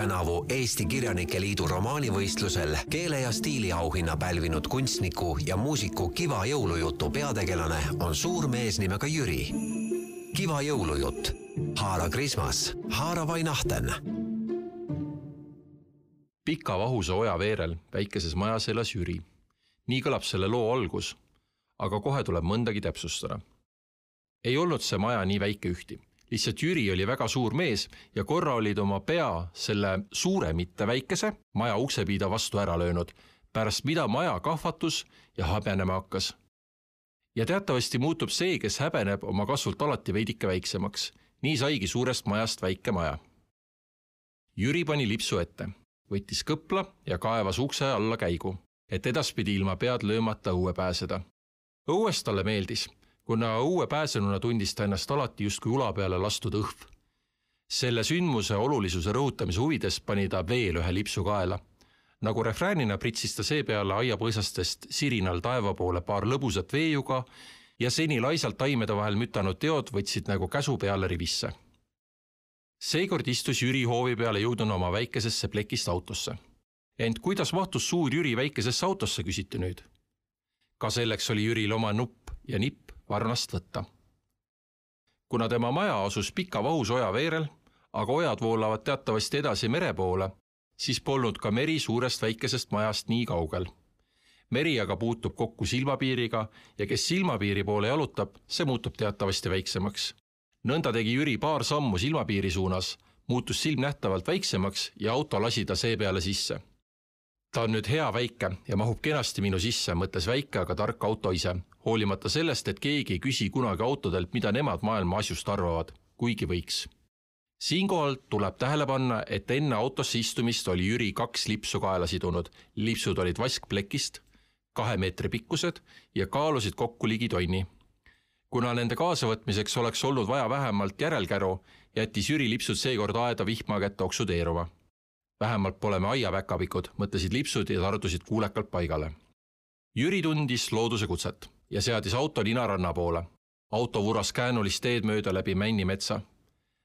tänavu Eesti Kirjanike Liidu romaanivõistlusel keele ja stiiliauhinna pälvinud kunstniku ja muusiku Kiva jõulujutu peategelane on suur mees nimega Jüri. Kiva jõulujutt, haara Krismas, haara vainahten. pika vahuse oja veerel väikeses majas elas Jüri. nii kõlab selle loo algus, aga kohe tuleb mõndagi täpsustada. ei olnud see maja nii väike ühti lihtsalt Jüri oli väga suur mees ja korra olid oma pea selle suure, mitte väikese maja uksepiida vastu ära löönud, pärast mida maja kahvatus ja häbenema hakkas. ja teatavasti muutub see, kes häbeneb oma kasvult alati veidike väiksemaks. nii saigi suurest majast väike maja. Jüri pani lipsu ette, võttis kõpla ja kaevas ukse alla käigu, et edaspidi ilma pead löömata õue pääseda. õues talle meeldis kuna õue pääsenuna tundis ta ennast alati justkui ula peale lastud õhv. selle sündmuse olulisuse rõhutamise huvides pani ta veel ühe lipsu kaela. nagu refräänina pritsis ta seepeale aiapõõsastest sirinal taeva poole paar lõbusat veejuga ja seni laisalt taimede vahel mütanud teod võtsid nagu käsu peale rivisse. seekord istus Jüri hoovi peale jõudnud oma väikesesse plekist autosse. ent kuidas mahtus suur Jüri väikesesse autosse, küsiti nüüd. ka selleks oli Jüril oma nupp ja nipp varnast võtta. kuna tema maja asus pika vahusoja veerel, aga ojad voolavad teatavasti edasi mere poole, siis polnud ka meri suurest väikesest majast nii kaugel. meri aga puutub kokku silmapiiriga ja kes silmapiiri poole jalutab, see muutub teatavasti väiksemaks. nõnda tegi Jüri paar sammu silmapiiri suunas, muutus silm nähtavalt väiksemaks ja auto lasi ta seepeale sisse ta on nüüd hea väike ja mahub kenasti minu sisse, mõtles väike, aga tark auto ise, hoolimata sellest, et keegi ei küsi kunagi autodelt, mida nemad maailma asjust arvavad, kuigi võiks. siinkohal tuleb tähele panna, et enne autosse istumist oli Jüri kaks lipsu kaela sidunud, lipsud olid vaskplekist, kahe meetri pikkused ja kaalusid kokku ligi tonni. kuna nende kaasavõtmiseks oleks olnud vaja vähemalt järelkäru, jättis Jüri lipsud seekord aeda vihma kätte oksudeeruma vähemalt pole me aiapäkapikud, mõtlesid lipsud ja tardusid kuulekalt paigale. Jüri tundis looduse kutset ja seadis auto ninaranna poole. auto vuras käänulist teed mööda läbi Männimetsa.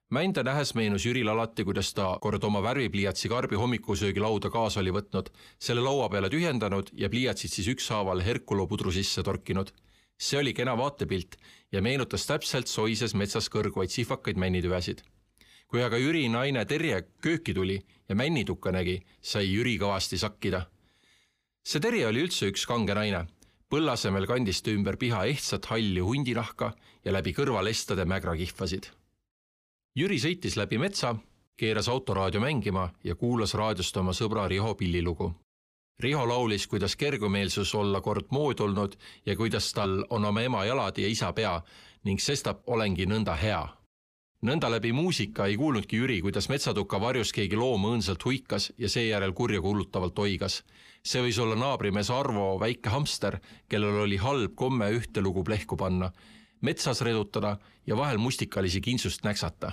Mände nähes meenus Jüril alati, kuidas ta kord oma värvipliiatsi karbi hommikusöögilauda kaasa oli võtnud, selle laua peale tühjendanud ja pliiatsid siis ükshaaval Herkulo pudru sisse torkinud. see oli kena vaatepilt ja meenutas täpselt soises metsas kõrguvaid sihvakaid männitüvesid kui aga Jüri naine Terje kööki tuli ja männitukka nägi, sai Jüri kõvasti sakkida. see Terje oli üldse üks kange naine. põlla asemel kandis ta ümber piha ehtsat halli hundinahka ja läbi kõrvalestade mägra kihvasid. Jüri sõitis läbi metsa, keeras autoraadio mängima ja kuulas raadiost oma sõbra Riho pillilugu. Riho laulis, kuidas kergumeelsus olla kord mood olnud ja kuidas tal on oma ema jalad ja isa pea ning sestap olengi nõnda hea nõnda läbi muusika ei kuulnudki Jüri, kuidas metsatuka varjus keegi loom õõnsalt huikas ja seejärel kurja kuulutavalt oigas. see võis olla naabrimees Arvo väike hamster, kellel oli halb komme ühte lugu plehku panna, metsas redutada ja vahel mustikalisi kintsust näksata.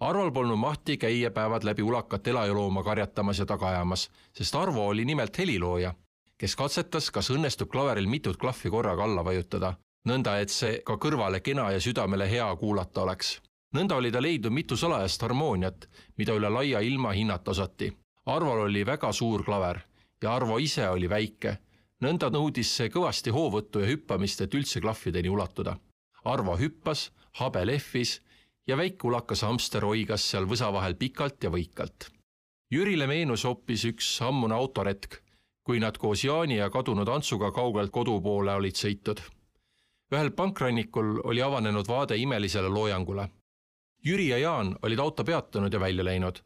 Arval polnud mahti käia päevad läbi ulakat elajulooma karjatamas ja taga ajamas, sest Arvo oli nimelt helilooja, kes katsetas, kas õnnestub klaveril mitut klahvi korraga alla vajutada, nõnda et see ka kõrvale kena ja südamele hea kuulata oleks nõnda oli ta leidnud mitu salajast harmooniat, mida üle laia ilma hinnata osati. Arval oli väga suur klaver ja Arvo ise oli väike. nõnda nõudis see kõvasti hoovõttu ja hüppamist, et üldse klahvideni ulatuda. Arvo hüppas, habe lehvis ja väike ulakas hamster oigas seal võsa vahel pikalt ja võikalt. Jürile meenus hoopis üks ammune autoretk, kui nad koos Jaani ja kadunud Antsuga kaugelt kodu poole olid sõitnud. ühel pankrannikul oli avanenud vaade imelisele loojangule Jüri ja Jaan olid auto peatanud ja välja läinud,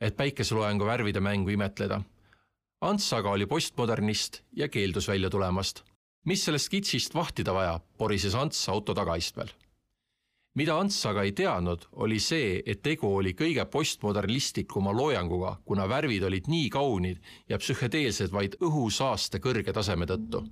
et päikeseloojangu värvide mängu imetleda. Ants aga oli postmodernist ja keeldus välja tulemast. mis sellest kitsist vahtida vaja, porises Ants auto tagaistmel. mida Ants aga ei teadnud, oli see, et tegu oli kõige postmodernistlikuma loojanguga, kuna värvid olid nii kaunid ja psühhedeelsed vaid õhusaaste kõrge taseme tõttu.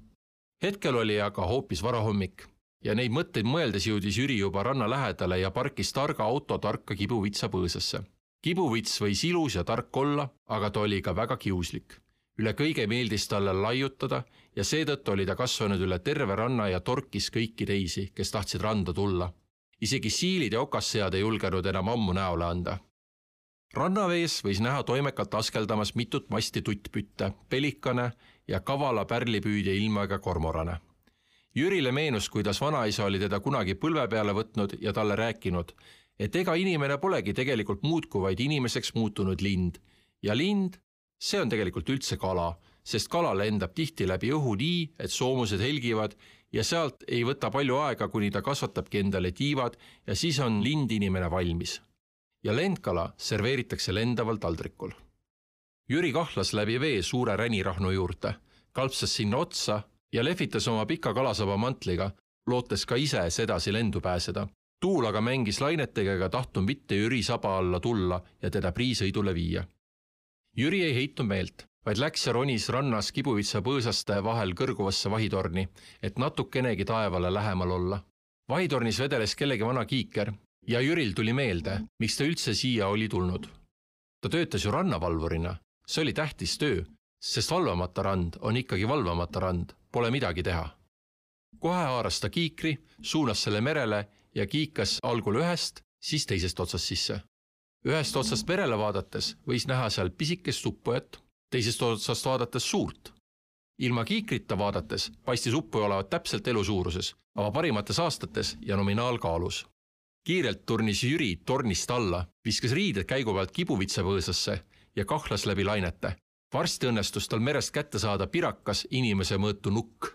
hetkel oli aga hoopis varahommik ja neid mõtteid mõeldes jõudis Jüri juba ranna lähedale ja parkis targa auto tarka kibuvitsa põõsasse. kibuvits võis ilus ja tark olla, aga ta oli ka väga kiuslik. üle kõige meeldis talle laiutada ja seetõttu oli ta kasvanud üle terve ranna ja torkis kõiki teisi, kes tahtsid randa tulla. isegi siilid ja okassead ei julgenud enam ammu näole anda. rannavees võis näha toimekalt askeldamas mitut masti tuttpütte, pelikane ja kavala pärlipüüdja ilmaga kormorane. Jürile meenus, kuidas vanaisa oli teda kunagi põlve peale võtnud ja talle rääkinud, et ega inimene polegi tegelikult muud kui vaid inimeseks muutunud lind ja lind, see on tegelikult üldse kala, sest kala lendab tihti läbi õhu nii, et soomused helgivad ja sealt ei võta palju aega, kuni ta kasvatabki endale tiivad ja siis on lindinimene valmis. ja lendkala serveeritakse lendaval taldrikul. Jüri kahlas läbi vee suure ränirahnu juurde, kalpsas sinna otsa ja lehvitas oma pika kalasaba mantliga, lootes ka ise sedasi lendu pääseda. tuul aga mängis lainetega ega tahtnud mitte Jüri saba alla tulla ja teda priisõidule viia. Jüri ei heitnud meelt vaid läks ja ronis rannas kibuvitsa põõsaste vahel kõrguvasse vahitorni, et natukenegi taevale lähemal olla. vahitornis vedeles kellegi vana kiiker ja Jüril tuli meelde, miks ta üldse siia oli tulnud. ta töötas ju rannavalvurina, see oli tähtis töö, sest valvamata rand on ikkagi valvamata rand, pole midagi teha. kohe haaras ta kiikri, suunas selle merele ja kiikas algul ühest, siis teisest otsast sisse. ühest otsast merele vaadates võis näha seal pisikest suppujat teisest otsast vaadates suurt. ilma kiikrita vaadates paistis uppuja olevat täpselt elu suuruses, aga parimates aastates ja nominaalkaalus. kiirelt turnis Jüri tornist alla, viskas riided käigu pealt kibuvitsapõõsasse ja kahlas läbi lainete. Varsti õnnestus tal merest kätte saada pirakas inimese mõõtu nukk.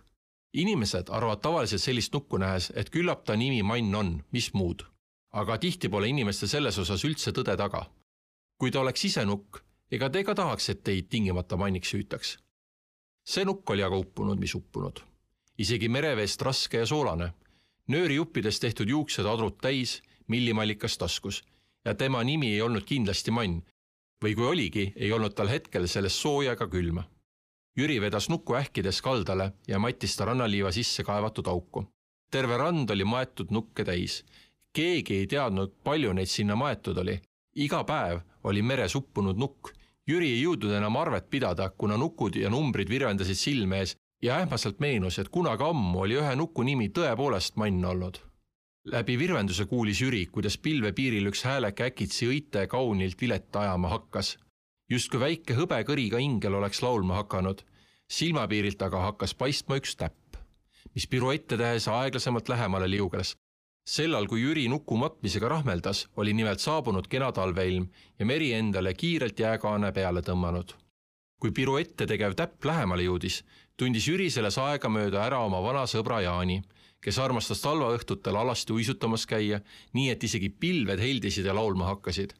inimesed arvavad tavaliselt sellist nukku nähes, et küllap ta nimi Mann on, mis muud. aga tihti pole inimestel selles osas üldse tõde taga. kui ta oleks ise nukk, ega te ka tahaks, et teid tingimata manniks hüütaks. see nukk oli aga uppunud, mis uppunud. isegi mereveest raske ja soolane. nöörijuppidest tehtud juuksed adrud täis, millimallikas taskus ja tema nimi ei olnud kindlasti Mann. Või kui oligi, ei olnud tal hetkel sellest sooja ega külma. Jüri vedas nuku ähkides kaldale ja mattis ta rannaliiva sisse kaevatud auku. terve rand oli maetud nukke täis. keegi ei teadnud, palju neid sinna maetud oli. iga päev oli meres uppunud nukk Jüri ei jõudnud enam arvet pidada, kuna nukud ja numbrid virvendasid silme ees ja ähmaselt meenus, et kunagi ammu oli ühe nuku nimi tõepoolest Mann olnud. Läbi virvenduse kuulis Jüri, kuidas pilvepiiril üks hääleke äkitsi õite kaunilt vilet ajama hakkas. justkui väike hõbekõriga ingel oleks laulma hakanud. silmapiirilt aga hakkas paistma üks täpp, mis piruette tehes aeglasemalt lähemale liuges sellal, kui Jüri nuku matmisega rahmeldas, oli nimelt saabunud kena talveilm ja meri endale kiirelt jääkaane peale tõmmanud. kui piruette tegev täpp lähemale jõudis, tundis Jüri selles aegamööda ära oma vana sõbra Jaani, kes armastas talvaõhtutel alasti uisutamas käia, nii et isegi pilved heldisid ja laulma hakkasid.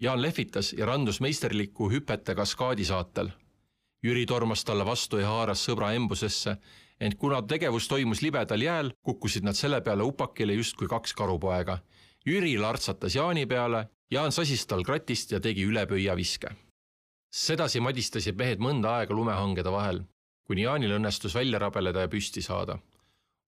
Jaan lehvitas ja randus meisterliku hüpete kaskaadi saatel. Jüri tormas talle vastu ja haaras sõbra embusesse ent kuna tegevus toimus libedal jääl, kukkusid nad selle peale upakile justkui kaks karupoega. Jüri lartsatas Jaani peale, Jaan sasis tal kratist ja tegi ülepöiaviske. sedasi madistasid mehed mõnda aega lumehangede vahel, kuni Jaanil õnnestus välja rabeleda ja püsti saada.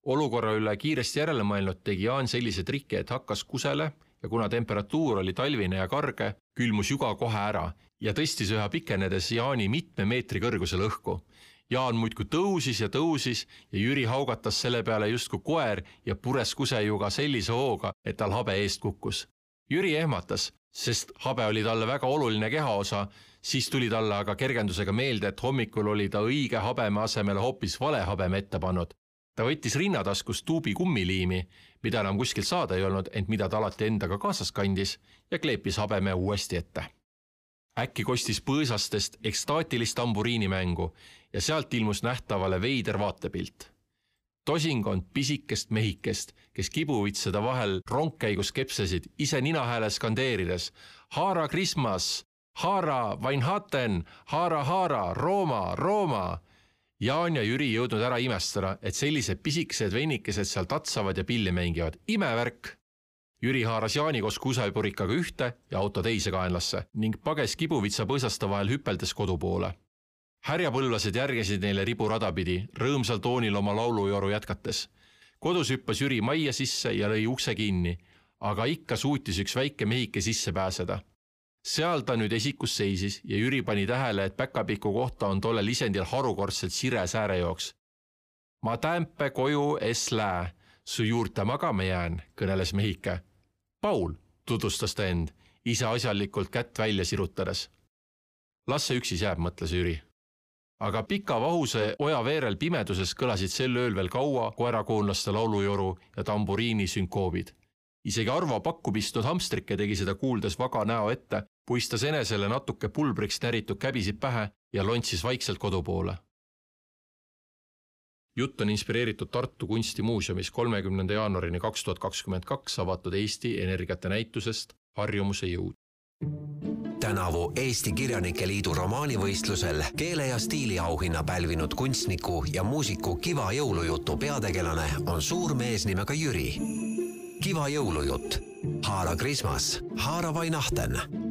Olukorra üle kiiresti järele mõelnud, tegi Jaan sellise triki, et hakkas kusele ja kuna temperatuur oli talvine ja karge, külmus juga kohe ära ja tõstis üha pikenedes Jaani mitme meetri kõrgusele õhku Jaan muudkui tõusis ja tõusis ja Jüri haugatas selle peale justkui koer ja pures kusejuga sellise hooga, et tal habe eest kukkus. Jüri ehmatas, sest habe oli talle väga oluline kehaosa, siis tuli talle aga kergendusega meelde, et hommikul oli ta õige habeme asemele hoopis vale habeme ette pannud. Ta võttis rinnataskust tuubi kummiliimi, mida enam kuskilt saada ei olnud, ent mida ta alati endaga kaasas kandis ja kleepis habeme uuesti ette äkki kostis põõsastest ekstaatilist tamburiinimängu ja sealt ilmus nähtavale veider vaatepilt. tosingond pisikest mehikest, kes kibuvitsade vahel rongkäigus kepsesid, ise ninahääle skandeerides Haara Christmas, Haara Weinhaten, Haara, Haara, Rooma, Rooma. Jaan ja Jüri jõudnud ära imestada, et sellised pisikesed vennikesed seal tatsavad ja pilli mängivad, imevärk Jüri haaras Jaani koos kusepurikaga ühte ja auto teise kaenlasse ning pages kibuvitsa põõsaste vahel hüpeldes kodu poole. härjapõlvlased järgisid neile riburada pidi, rõõmsal toonil oma laulujoru jätkates. kodus hüppas Jüri majja sisse ja lõi ukse kinni, aga ikka suutis üks väike mehike sisse pääseda. Seal ta nüüd esikus seisis ja Jüri pani tähele, et päkapiku kohta on tollel isendil harukordselt sire säärejooks. ma tämpe koju es lää, su juurte magama jään, kõneles mehike Paul, tutvustas ta end ise asjalikult kätt välja sirutades. las see üksis jääb, mõtles Jüri. aga pika vahuse oja veerel pimeduses kõlasid sel ööl veel kaua koerakoonlaste laulujoru ja tamburiini sünkoobid. isegi Arvo pakku pistnud hamstrike tegi seda kuuldes vaga näo ette, puistas enesele natuke pulbriks näritud käbisid pähe ja lontsis vaikselt kodu poole jutt on inspireeritud Tartu Kunstimuuseumis kolmekümnenda jaanuarini kaks tuhat kakskümmend kaks avatud Eesti energiate näitusest Harjumuse jõud. tänavu Eesti Kirjanike Liidu romaanivõistlusel keele ja stiiliauhinna pälvinud kunstniku ja muusiku Kiva jõulujutu peategelane on suur mees nimega Jüri. Kiva jõulujutt, haara Krismas, haara vainahten